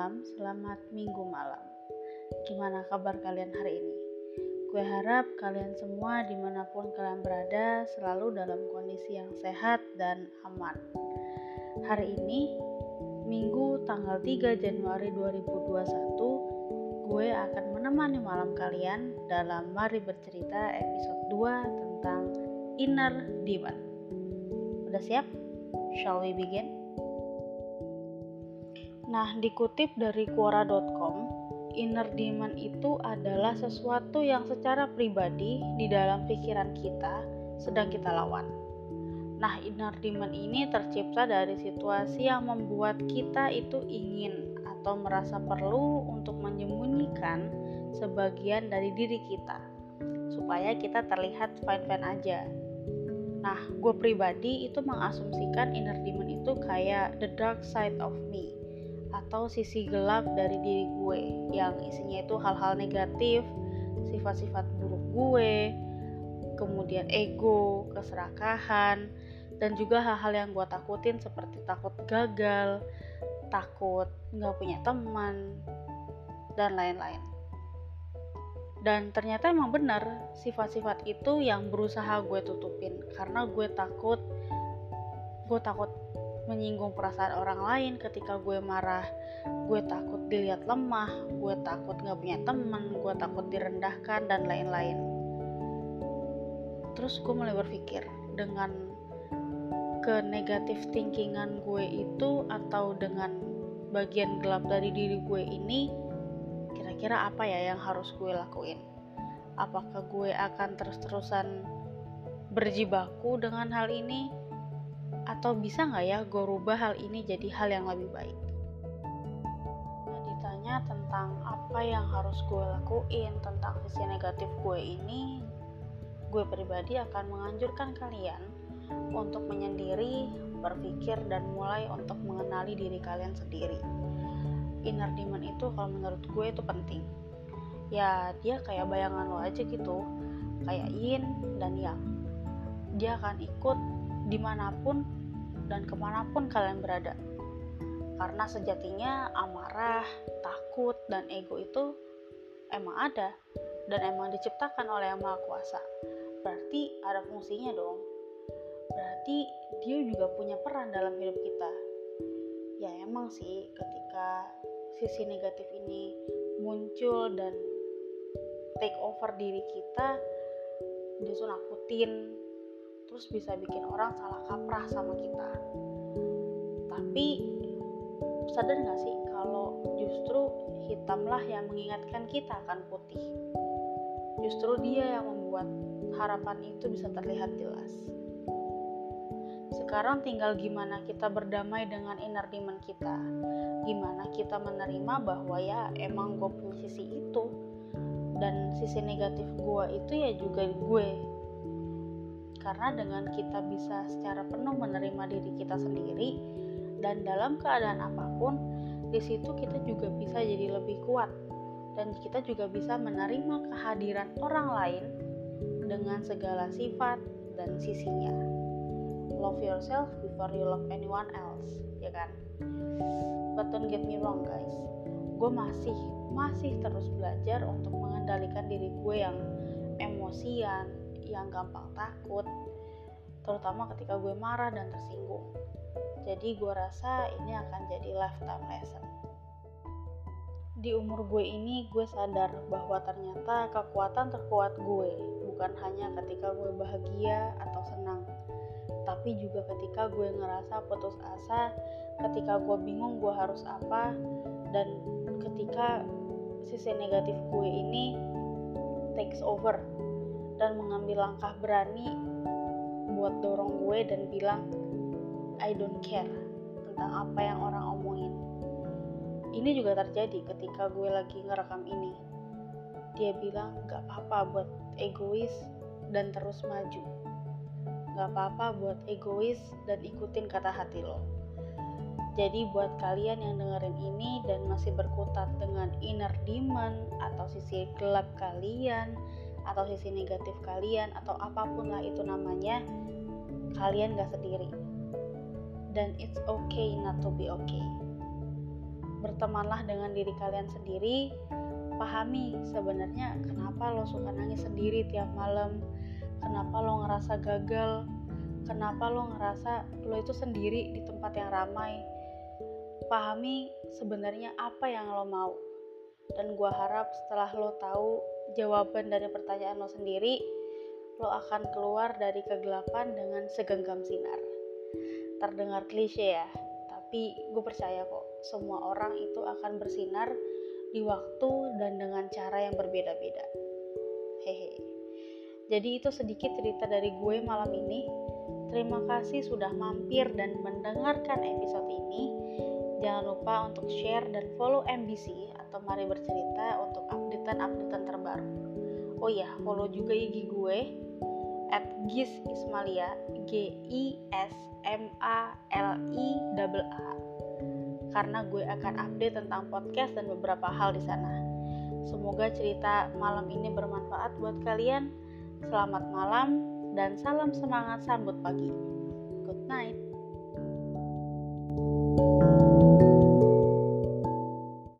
malam, selamat minggu malam. Gimana kabar kalian hari ini? Gue harap kalian semua di mana pun kalian berada selalu dalam kondisi yang sehat dan aman. Hari ini, Minggu tanggal 3 Januari 2021, gue akan menemani malam kalian dalam Mari Bercerita episode 2 tentang Inner Demon. Udah siap? Shall we begin? Nah, dikutip dari Quora.com, inner demon itu adalah sesuatu yang secara pribadi di dalam pikiran kita sedang kita lawan. Nah, inner demon ini tercipta dari situasi yang membuat kita itu ingin atau merasa perlu untuk menyembunyikan sebagian dari diri kita supaya kita terlihat fine-fine aja. Nah, gue pribadi itu mengasumsikan inner demon itu kayak the dark side of me atau sisi gelap dari diri gue yang isinya itu hal-hal negatif, sifat-sifat buruk gue, kemudian ego, keserakahan, dan juga hal-hal yang gue takutin seperti takut gagal, takut nggak punya teman, dan lain-lain. Dan ternyata emang benar sifat-sifat itu yang berusaha gue tutupin karena gue takut gue takut menyinggung perasaan orang lain ketika gue marah. Gue takut dilihat lemah gue takut gak punya teman gue takut direndahkan dan lain-lain. Terus gue mulai berpikir dengan ke negatif thinkingan gue itu atau dengan bagian gelap dari diri gue ini kira-kira apa ya yang harus gue lakuin? Apakah gue akan terus-terusan berjibaku dengan hal ini atau bisa nggak ya gue rubah hal ini jadi hal yang lebih baik? Nah, ditanya tentang apa yang harus gue lakuin tentang sisi negatif gue ini gue pribadi akan menganjurkan kalian untuk menyendiri berpikir dan mulai untuk mengenali diri kalian sendiri. Inner demon itu kalau menurut gue itu penting. Ya dia kayak bayangan lo aja gitu kayak yin dan yang. Dia akan ikut di mana pun dan ke mana pun kalian berada. Karena sejatinya amarah, takut, dan ego itu emang ada dan emang diciptakan oleh Yang Maha Kuasa. Berarti ada fungsinya dong. Berarti dia juga punya peran dalam hidup kita. Ya emang sih ketika sisi negatif ini muncul dan take over diri kita, dia nakutin, terus bisa bikin orang salah kaprah sama kita. Tapi sadar gak sih kalau justru hitamlah yang mengingatkan kita akan putih? Justru dia yang membuat harapan itu bisa terlihat jelas. Sekarang tinggal gimana kita berdamai dengan inner demon kita. Gimana kita menerima bahwa ya emang gue punya sisi itu. Dan sisi negatif gue itu ya juga gue karena dengan kita bisa secara penuh menerima diri kita sendiri dan dalam keadaan apa pun di situ kita juga bisa jadi lebih kuat. Dan kita juga bisa menerima kehadiran orang lain dengan segala sifat dan sisinya. Love yourself before you love anyone else ya kan? But don't get me wrong guys. Gue masih masih terus belajar untuk mengendalikan diri gue yang emosian yang gampang takut terutama ketika gue marah dan tersinggung. Jadi gue rasa ini akan jadi lifetime lesson. Di umur gue ini gue sadar bahwa ternyata kekuatan terkuat gue bukan hanya ketika gue bahagia atau senang tapi juga ketika gue ngerasa putus asa ketika gue bingung gue harus apa dan ketika sisi negatif gue ini takes over dan mengambil langkah berani buat dorong gue dan bilang I don't care tentang apa yang orang omongin. Ini juga terjadi ketika gue lagi ngerekam ini. Dia bilang gak apa-apa buat egois dan terus maju. Gak apa-apa buat egois dan ikutin kata hati lo. Jadi buat kalian yang dengerin ini dan masih berkutat dengan inner demon atau sisi gelap kalian atau sisi negatif kalian atau apa pun lah itu namanya kalian gak sendiri. Dan it's okay not to be okay. Bertemanlah dengan diri kalian sendiri. Pahami sebenarnya kenapa lo suka nangis sendiri tiap malam. Kenapa lo ngerasa gagal. Kenapa lo ngerasa lo itu sendiri di tempat yang ramai. Pahami sebenarnya apa yang lo mau dan gue harap setelah lo tahu jawaban dari pertanyaan lo sendiri lo akan keluar dari kegelapan dengan segenggam sinar terdengar klise ya tapi gue percaya kok semua orang itu akan bersinar di waktu dan dengan cara yang berbeda-beda. Hehe. Jadi itu sedikit cerita dari gue malam ini. Terima kasih sudah mampir dan mendengarkan episode ini. Jangan lupa untuk share dan follow MBC atau Mari Bercerita untuk updatean-updatean terbaru. Oh iya, follow juga IG gue at Gis Ismalia G I S M A L I A A karena gue akan update tentang podcast dan beberapa hal di sana. Semoga cerita malam ini bermanfaat buat kalian. Selamat malam dan salam semangat sambut pagi. Good night.